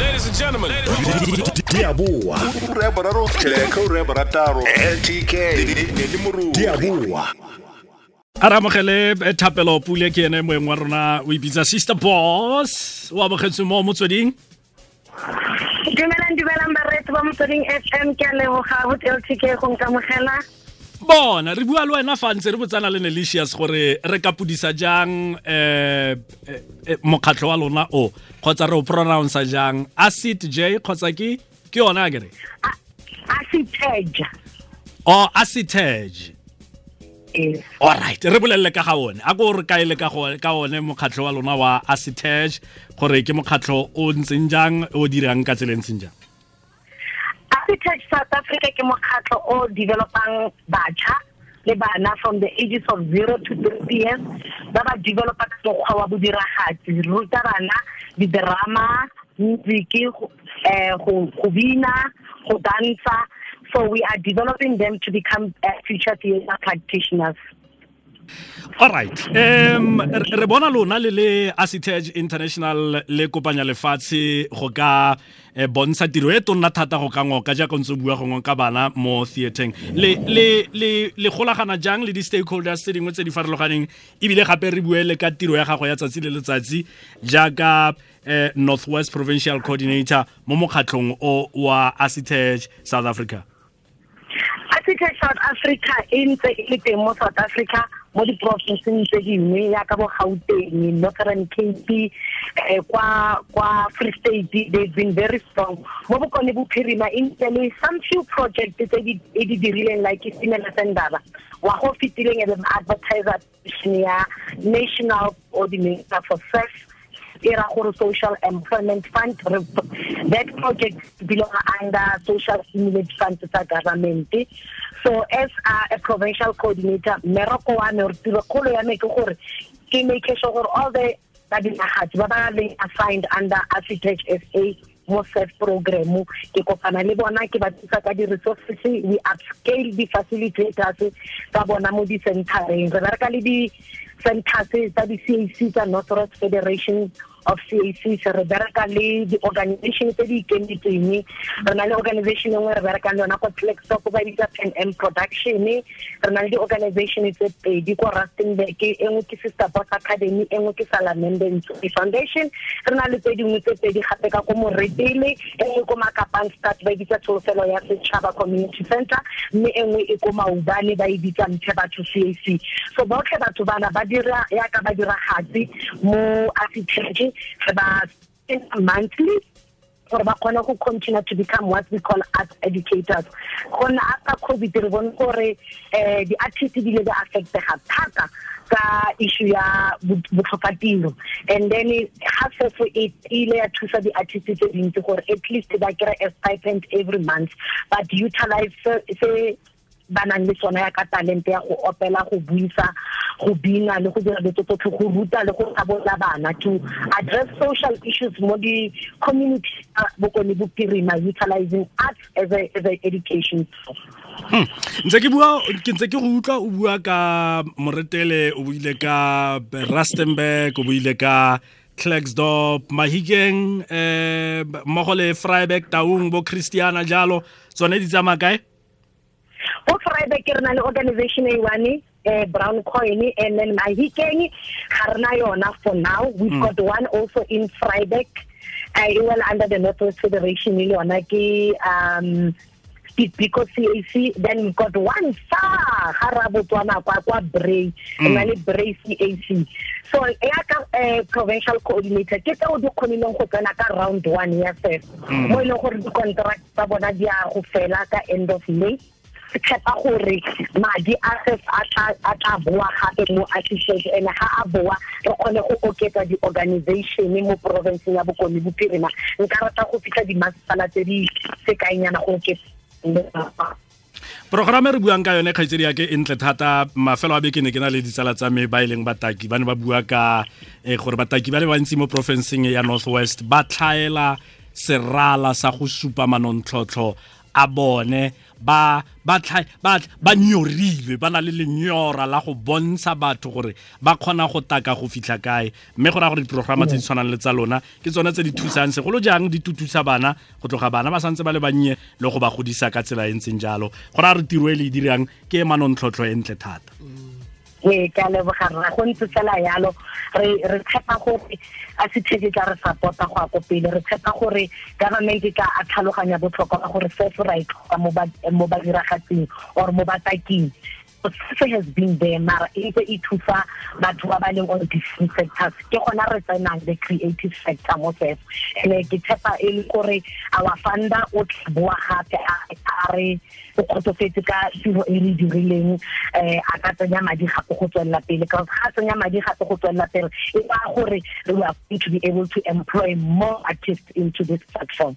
Ladies and gentlemen. di a boa ura ya boraro tlheka ura ya borataro ltk le le moruo di a re amogele eh, thapelo pule ke ene moeng wa rona o ibitsa sister boss. O amogetswe mo motsweding. Dumelang dumelang baretsi ba motsweding fm ke a leboga go tltk go nkamogela bona re bua le wena fa ntse re botsana le nelicious gore re ka pudisa jang eh, eh, eh, mokgatlho wa lona o kgotsa re o pronounce jang? Acid j kgotsa ke ke yona a kere? O acitege alright re bolelele ka ga one. A ko re kaele ka ka one mokgatlho wa lona wa acitege gore ke mokgatlho o ntseng jang o dirang ka tseleng ntseng jang ASSITEJ south africa ke mokgatlho o developang batjha le bana from the ages of zero to thirty years. Ba ba developa ka mokgwa wa bodiragatsi ruta bana didrama music eh, go bina go dansa. So we are developing them to become uh, future theatre practitioners alright um re bona lona le le acitege international le kopanya lefatshe go ka eh, bontsha tiro e tonna thata go ka ngoka jaaka ntse bua gongwe ka bana mo theatreng le le le le golagana jang le di-stakeholders tse dingwe tse di farologaneng ebile gape re buele ka tiro ya gago ya tsatsi le letsatsi jaaka eh, northwest provincial coordinator mo mokgatlhong o wa acitege south africa? Acitech South Africa e ntse e le teng mo South Africa mo di-provinceng tse dingwe yaka bo Gauteng, Northern Cape, eh, kwa kwa Free State they've been very strong. Mo bokone bophirima e le some few projects tse e di dirileng like Isimela Sendaba. Wa go fitileng e be advertiser ya National Coordinator for Sex era gore social employment fund that project belong under social stimulus fund tsa government so as a, a provincial coordinator meroko wa me tiro kgolo ya me ke gore ke make sure gore all the badiragatsi ba ba leng assigned under ASSITEJ sa mo set program ke kopana le bona ke ba thusa ka di-resources we upscale di-facilitators tsa bona mo di-centereng re bereka le di-centers tsa di-cac tsa northwest federation of cac se re bereka le di-organization tse di ikemetseng. Re na le organization nngwe re berekang le yona ko tlaxop ba bitsa pen m production. Re na le di-organization tse pedi ko rustenburg e ke sister academy ke foundation. Re na le tse dingwe tse pedi gape ka ko moretele e ko Makapanstad ba bitsa tsholofelo ya setšhaba community center mme e e ko maubane ba e bitsa batho cac so botlhe batho bana ba dira yaka ba diragatsi mo spend monthly gore ba kgone go continue to become what we call arts educators. Gona after covid re bone gore um di-artist di ile di affectega thata ka issue ya bo- botlhokatiro. And then ha sefo e ile ya thusa di-artist tse dintsi gore at least ba kry a stipend every month but utilize se ba nang le tsone ya ka talente ya go opela go buisa go bina le go dira dilo tsotlhe go ruta le go tabola bana to address social issues mo di-community bokone bophirima utilizing arts as a, as a education ntse ke bua ke ntse ke go utlwa o bua ka moretele o buile ka rustenburg o buile ka Klerksdorp, Mahikeng, eh, mmogo le Vryburg, Taung, bo Christiana jalo, tsone di tsamaya kae? Go Vryburg re na le organization e one eh, brown coin and then mahikeng. Ga rena yona for now. We've got one also in Vryburg uh, e well under the Northwest Federation le yona ke um Pico CAC then we've got one far ra kwa kwa Bray. Re na le Bray CAC so ya ka eh, provincial coordinator ke tseo di kgonileng go tsena ka round one ya first mo e leng gore di-contract tsa bona di a go fela ka end of May tshepa gore madi a se a tla boa gape mo assistance and ga a boa re kgone go oketsa di-organization mo province ya bokone bophirima. Nka rata go fitlha dimasepala tse di sekainyana go oketsa programme re buang ka yone kgaitsedi yake e ntle thata. Mafelo a beke ne ke na le ditsala tsa me ba e leng bataki ba ne ba bua ka eh, gore bataki ba le bantsi mo porofenseng ya northwest ba tlhaela serala sa go supa manontlhotlho a bone ba ba ba ba nyorilwe ba na le lenyora la go bontsha batho gore ba kgona go taka go fitlha kae. Mme go raya gore diprogramma tse di tshwanang le tsa lona ke tsone tse di thusang. Segolo jang di tutusa bana go tloga bana ba santse ba le bannye le go ba godisa ka tsela e ntseng jalo. Go raya gore tiro e le e dirang ke e manontlhotlho e ntle thata ee ka leboga rra go ntse fela yalo re re tshepa gore a se theke tla re support-a go ya ko pele re tshepa gore government e ka a tlhaloganya botlhokwa ba gore sefo ra e tlhoka mo ba- mo badiragatsing or mo bataking SEFO has been there mara e ntse e thusa batho ba ba leng on different sectors ke gona re tsenang the creative sector mo sefo and ke tshepa e le gore our funder o tla gape a re o kgotsofetse ka tiro e re dirileng um a ka tsenya madi gape go tswelela pele. Ga tsenya madi gape go tswelela pele e gore we are going to be able to employ more artists into this platform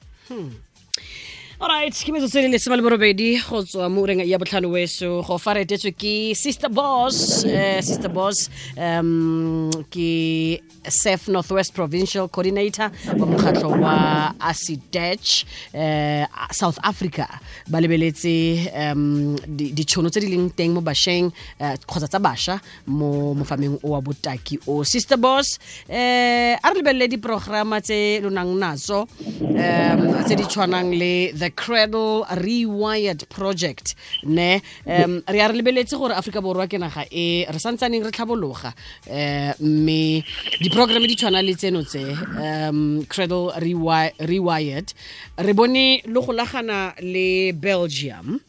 alright ke metsotso e le lesema le borobedi go tswa mo ureng ya botlhano weso. Go fa retetswe ke sister boss uh, sister boss um ke sef northwest provincial coordinator wa mokgatlho wa acidech uh, south africa. Ba lebeletse um di- ditšhono tse di leng teng mo bašweng uh, kgotsa tsa bašwa mo mofameng o wa botaki o. Sister boss uh, a re lebelele diprograma tse lo nang natso um tse di tshwanang le the cradle rewired project ne um re a re lebeletse gore Africa borwa ke naga e re santsaneng re tlhabologa um mme di-programme di tshwana le tseno tse um cradle Rewi- rewired. Re bone le golagana le belgium.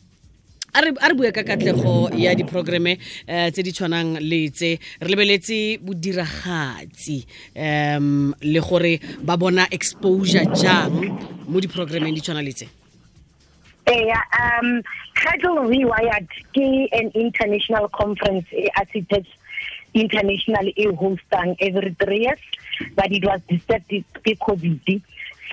A re bue ka katlego ya diprogramme um tse di tshwanang le tse. Re lebeletse bodiragatsi um le gore ba bona exposure jang mo di-programmeng di tshwana le tse Yeah, um, Cradle Rewired ke an international conference e ASSITEJ international e hostang every three years, but it was disturbed by COVID.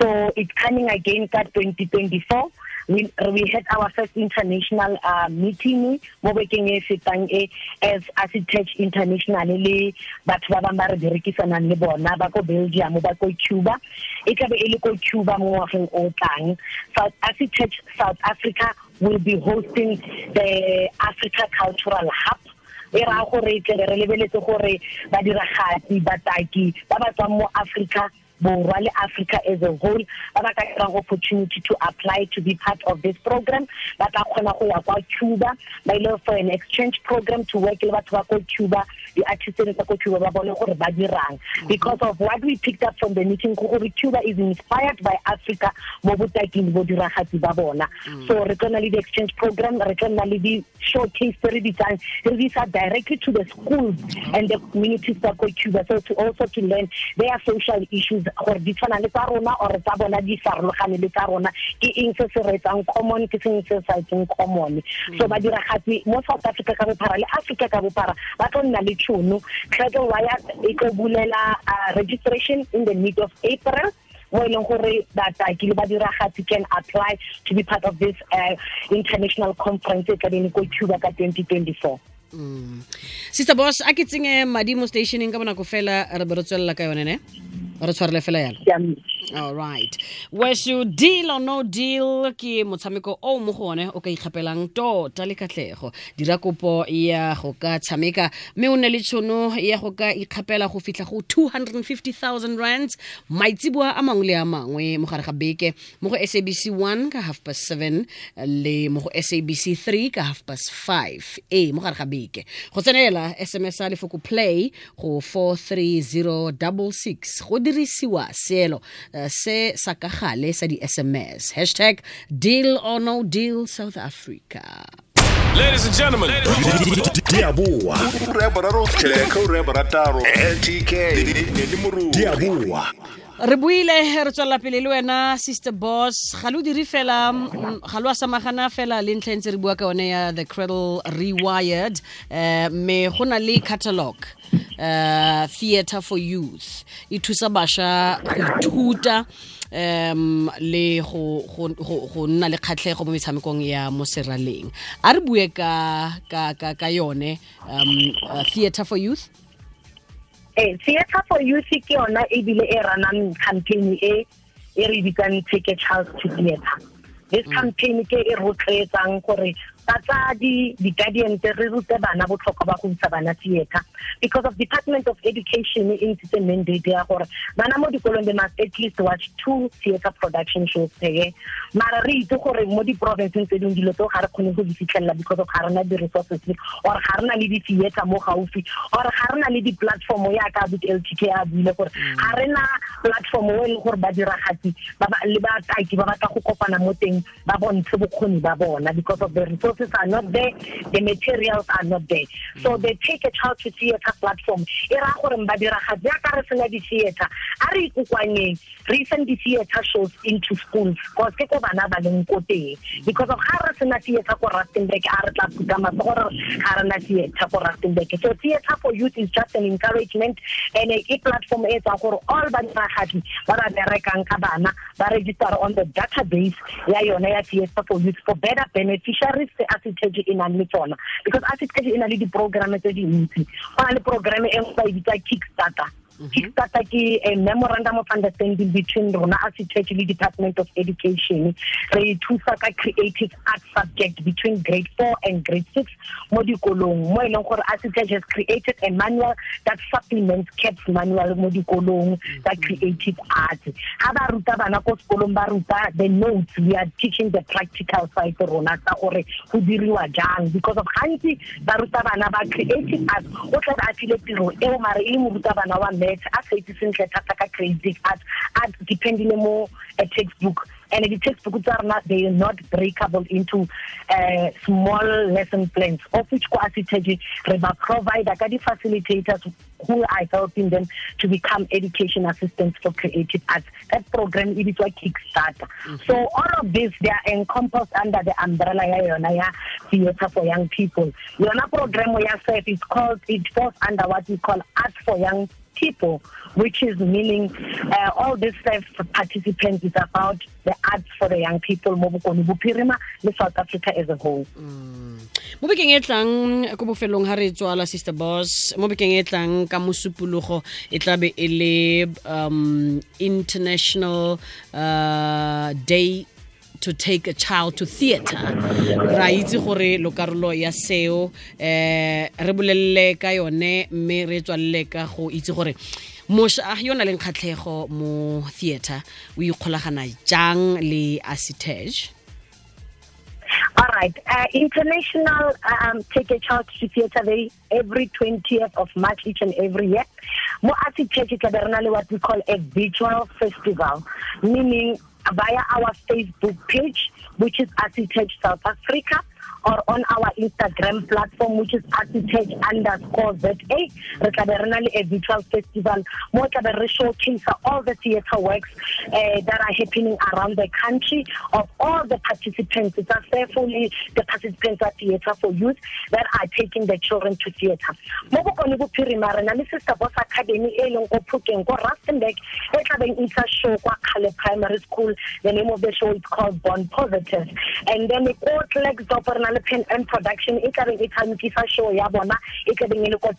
So it's coming again ka 2024. We, we had our first international uh, meeting mo bekeng e fetang e as ASSITEJ international le batho ba bang ba re berekisanang le bona ba ko Belgium ba ko Cuba. E tlabe e le ko Cuba mo ngwageng o tlang. South ASSITEJ South Africa will be hosting the Africa Cultural Hub. E raya gore tle re lebeletse gore badiragatsi bataki ba ba tswang mo Africa borwa le Africa as a whole ba ba ka kry-ang opportunity to apply to be part of this program. Ba tla kgona go ya kwa Cuba ba ile for an exchange program to work le batho ba ko Cuba di artists tsa ko Cuba ba bone gore ba dirang. Mhm. Because of what we picked up from the meeting go gore Cuba is inspired by Africa mo botaking bo diragatsi ba bona. Mhm. So re tla le the exchange program re tla le di showcase tse re di tsang. Re di sa directly to the schools mhm. and the communities tsa ko Cuba so to also to learn their social issues gore di tshwana le tsa rona or tsa bona di farologane le tsa rona. Ke eng se se re etsang common ke seng se sa etseng common. So badiragatsi mo South Africa ka bophara le Africa ka bophara ba tlo nna le tšhono Cradle Wire e tlo bulela registration in the mid of April mo e leng gore bataki le badiragatsi can apply to be part of this uh, international conference e tla beng ko Cuba ka 2024 sister boss a ke tsenye madi mo stationeng ka bonako fela re be re tswelela ka yone ne? Re tshwarele fela yalo Ke a- all right. Weso deal or no deal ke motshameko o mo go one o ka ikgapelang tota le katlego. Dira kopo ya go ka tshameka. Mme o ne le tšhono ya go ka ikgapela go fitlha go 250000 rands maitsiboa a mangwe le a mangwe mo gare ga beke. Mo go sabc 1 ka half past 7 le mo go sabc 3 ka half past 5 e mo gare ga beke. Go tsenela sms a lefoko play go 43066 go dirisiwa seelo Eh, se sa ka gale sa di-sms hashtag deal or no deal south africa Ladies and gentlemen. Diabua. ura ya boraro tlheka ura ya borataro ltk ne Diabua. Re buile re tswelela pele le wena sister boss. Ga lo dire fela ga lo a samagana fela le ntlha e ntse re bua ka yone ya the cradle rewired. Um mme go na le catalog uh, theatre for youth. E thusa bašwa go ithuta um le go go- nna le kgatlhego mo metshamekong ya mo seraleng. A re bue ka ka ka ka yone um uh, theatre for youth eh theater for youth ke yona e bile e ranang campaign e e re bitsang take a child to theater this campaign ke e rotloetsang gore batsadi di-guardians re rute bana botlhokwa ba go isa bana theatre because of department of education e ntshitse mandate ya gore bana mo dikolong they must at least watch two theatre production shows per year. Mara re itse gore mo di-provinceng tse dingwe dilo tseo ga re kgone go di fitlhelela because of ga rena di-resources or ga rena le di-theatre mo gaufi or ga rena le di-platform yaka but ltk a buile gore mm. ga rena platform o e leng gore badiragatsi le bataki ba batla go kopana mo teng ba bontshe bokgoni ba bona because of the resources are not there. The materials are not there. So mm. they take a child to theatre platform. E raya gore badiragatsi yaka re sena di-theatre a re ikokwanyeng re iseng shows into schools cause ke ko bana ba leng ko teng. Because of ga re sena theatre ko rustenburg a re tla phuta matsogo gore ga rena theatre ko rustenburg. So theatre for youth is just an encouragement and e platform e etsang gore all badiragatsi ba ba berekang ka bana ba register on the database ya yona ya theatre for youth for better beneficiaries se ASSITEJ e nang le tsona. Because ASSITEJ e na le di-programme tse dintsi go na le programme e nngwe ba e bitsa ke a eh, memorandum of understanding between rona ASSITEJ le department of education. Re thusa ka creative art subject between grade 4 and grade 6 mo dikolong mo e leng gore ASSITEJ has created a manual that supplements caps manual mo dikolong tsa creative art ha ba ruta bana ko sekolong ba ruta the notes we are teaching the practical side rona tsa gore go diriwa jang. Because of gantsi ba ruta bana ba creative art o tla ba file tiro eo mare e le moruta bana wa maths a sa itse sentle thata ka creative art art dependile mo a textbook and the textbook tsa rona they are not breakable into uh, small lesson plans of which ko ASSITEJ re ba provider ka di-facilitators who are helping them to become education assistants for creative arts. That program it is like Kickstarter. Mm -hmm. So all of this they are encompassed under the umbrella ya yona ya theater for young people. Yona program ya self is called it falls under what we call art for young people, which is meaning uh, all these five participants is about the arts for the young people mo bokoni bophirima le South Africa as a whole. mo bekeng e tlang ko bofelong ga re tswala sister boss mo bekeng e tlang ka mosupologo e tla be e le um, international uh, day to take a child to theater ra itse gore lokarolo ya seo eh re bolelele ka yone mme re tswalele ka go itse gore mošwa yo na leng kgatlhego mo theater o ikgolagana jang le ASSITEJ All right. Uh, international um, Take a Child to Theatre Day every 20th of March each and every year. Mo ASSITEJ what we call a virtual festival, meaning via our Facebook page, which is ASSITEJ South Africa, or on our Instagram platform, which is Architect underscore ZA. Re tla be re a virtual festival mo tla be re showcase all the theatre works uh, that are happening around the country of all the participants. It's fully the participants at Theatre for Youth that are taking the children to theatre. Mo bokone bophirima Boss Academy show kwa Primary School. The name of the show is called Born Positive. And then ko Klerksdorp re na le and production e tla beng e tshamekisa show ya bona e tla beng e le ko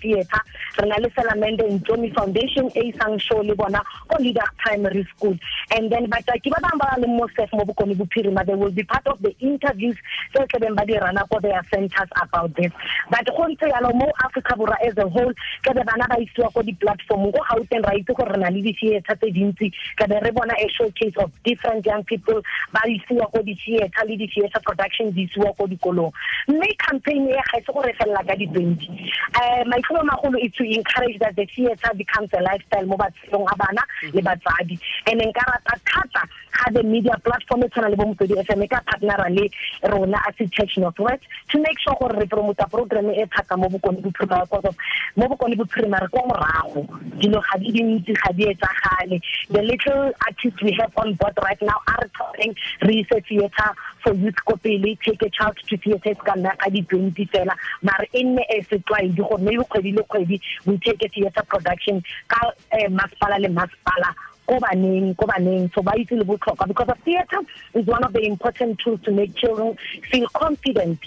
Theatre. Re na le Salamende Ntomi Foundation e isang show le bona ko Leader Primary School. And then ba bang ba le mo sef mo they will be part of the interviews tse tla beng ba di rana ko their centers about this. But go ntse yalo mo Africa as a whole ke be bana ba isiwa ko di-platform go gauteng ra itse gore re na le di-theatre tse dintsi ka be re bona a showcase of different young people ba isiwa ko di-theatre le di-theatre production isiwa ko dikolong. Mme campaign e ga se felela ka di-twenty um maitlhomo magolo is to encourage that the theatre becomes a lifestyle mo batshelong a bana le batsadi. And nka rata thata ga the media platform e tshwana le bo motswedi f m e ka partnera le rona as church northwest to make sure gore re promota program e thata mo bokone bophirima because of mo bokone bophirima re kwa morago. Dilo ga di dintsi ga di etsagale. The little artists we have on board right now are talking re ise theatre for youth ko pele take a child to theatre ka nna ka di-twenty fela mare e nne e setlwaedi gore maybe kgwedi le kgwedi we take a theatre production ka eh, masepala le masepala ko baneng ko baneng. So ba itse le botlhokwa because of theatre is one of the important tools to make children feel confident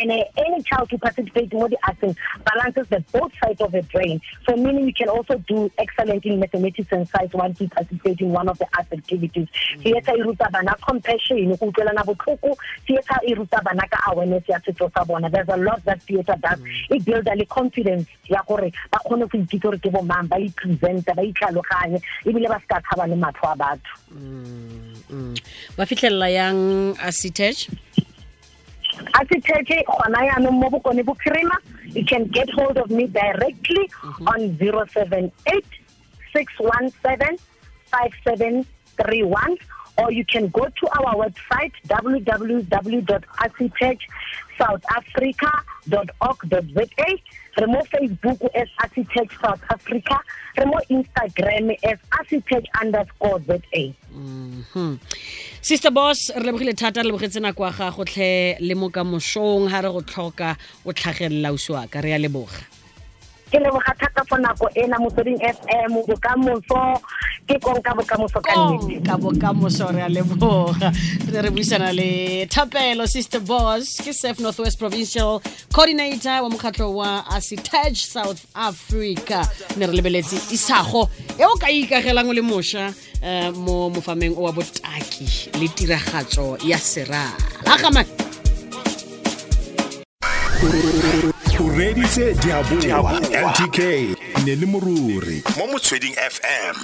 And uh, any child who participates in the acting balances the both sides of the brain. So meaning you can also do excellent in mathematics and science once you participate in one of the arts activities. Theater e ruta bana compassion, go utlwelana botlhoko. Theater e ruta bana ka awareness ya setso sa bona. There's a lot that theater does. It builds a confidence ya gore ba kgone go ikitse gore ke bo mang ba ipresenta ba itlhaloganye ebile ba se ka tshaba le matlho a batho Mm. ba fitlhelela yang acitech a se thetse gona yaanong mo bokone bophirima you can get hold of me directly mm-hmm. on 078 617 5731 or you can go to our website www.architectsouthafrica.org.za re mo facebook as architect south africa re mo instagram as architect underscore za mhm. sister boss re lebogile thata re lebogetse nako ya gago tlhe le mo ka mosong ga re go tlhoka o tlhagelela ausi wa ka re ya leboga ke leboga thata for nako ena motsweding fm bokamoso. Ke konka bokamoso ka nnete. ka bokamoso re a leboga. Re re buisana le thapelo sister boss ke sef northwest provincial coordinator wa mokgatlho wa acitag south africa. Ne re lebeletse isago e o ka ikagelang o le mošwa um mo mofameng o wa botaki le tiragatso ya serala. Gamane o reditse diaboa. Ntk ne le moruri. Mo motsweding fm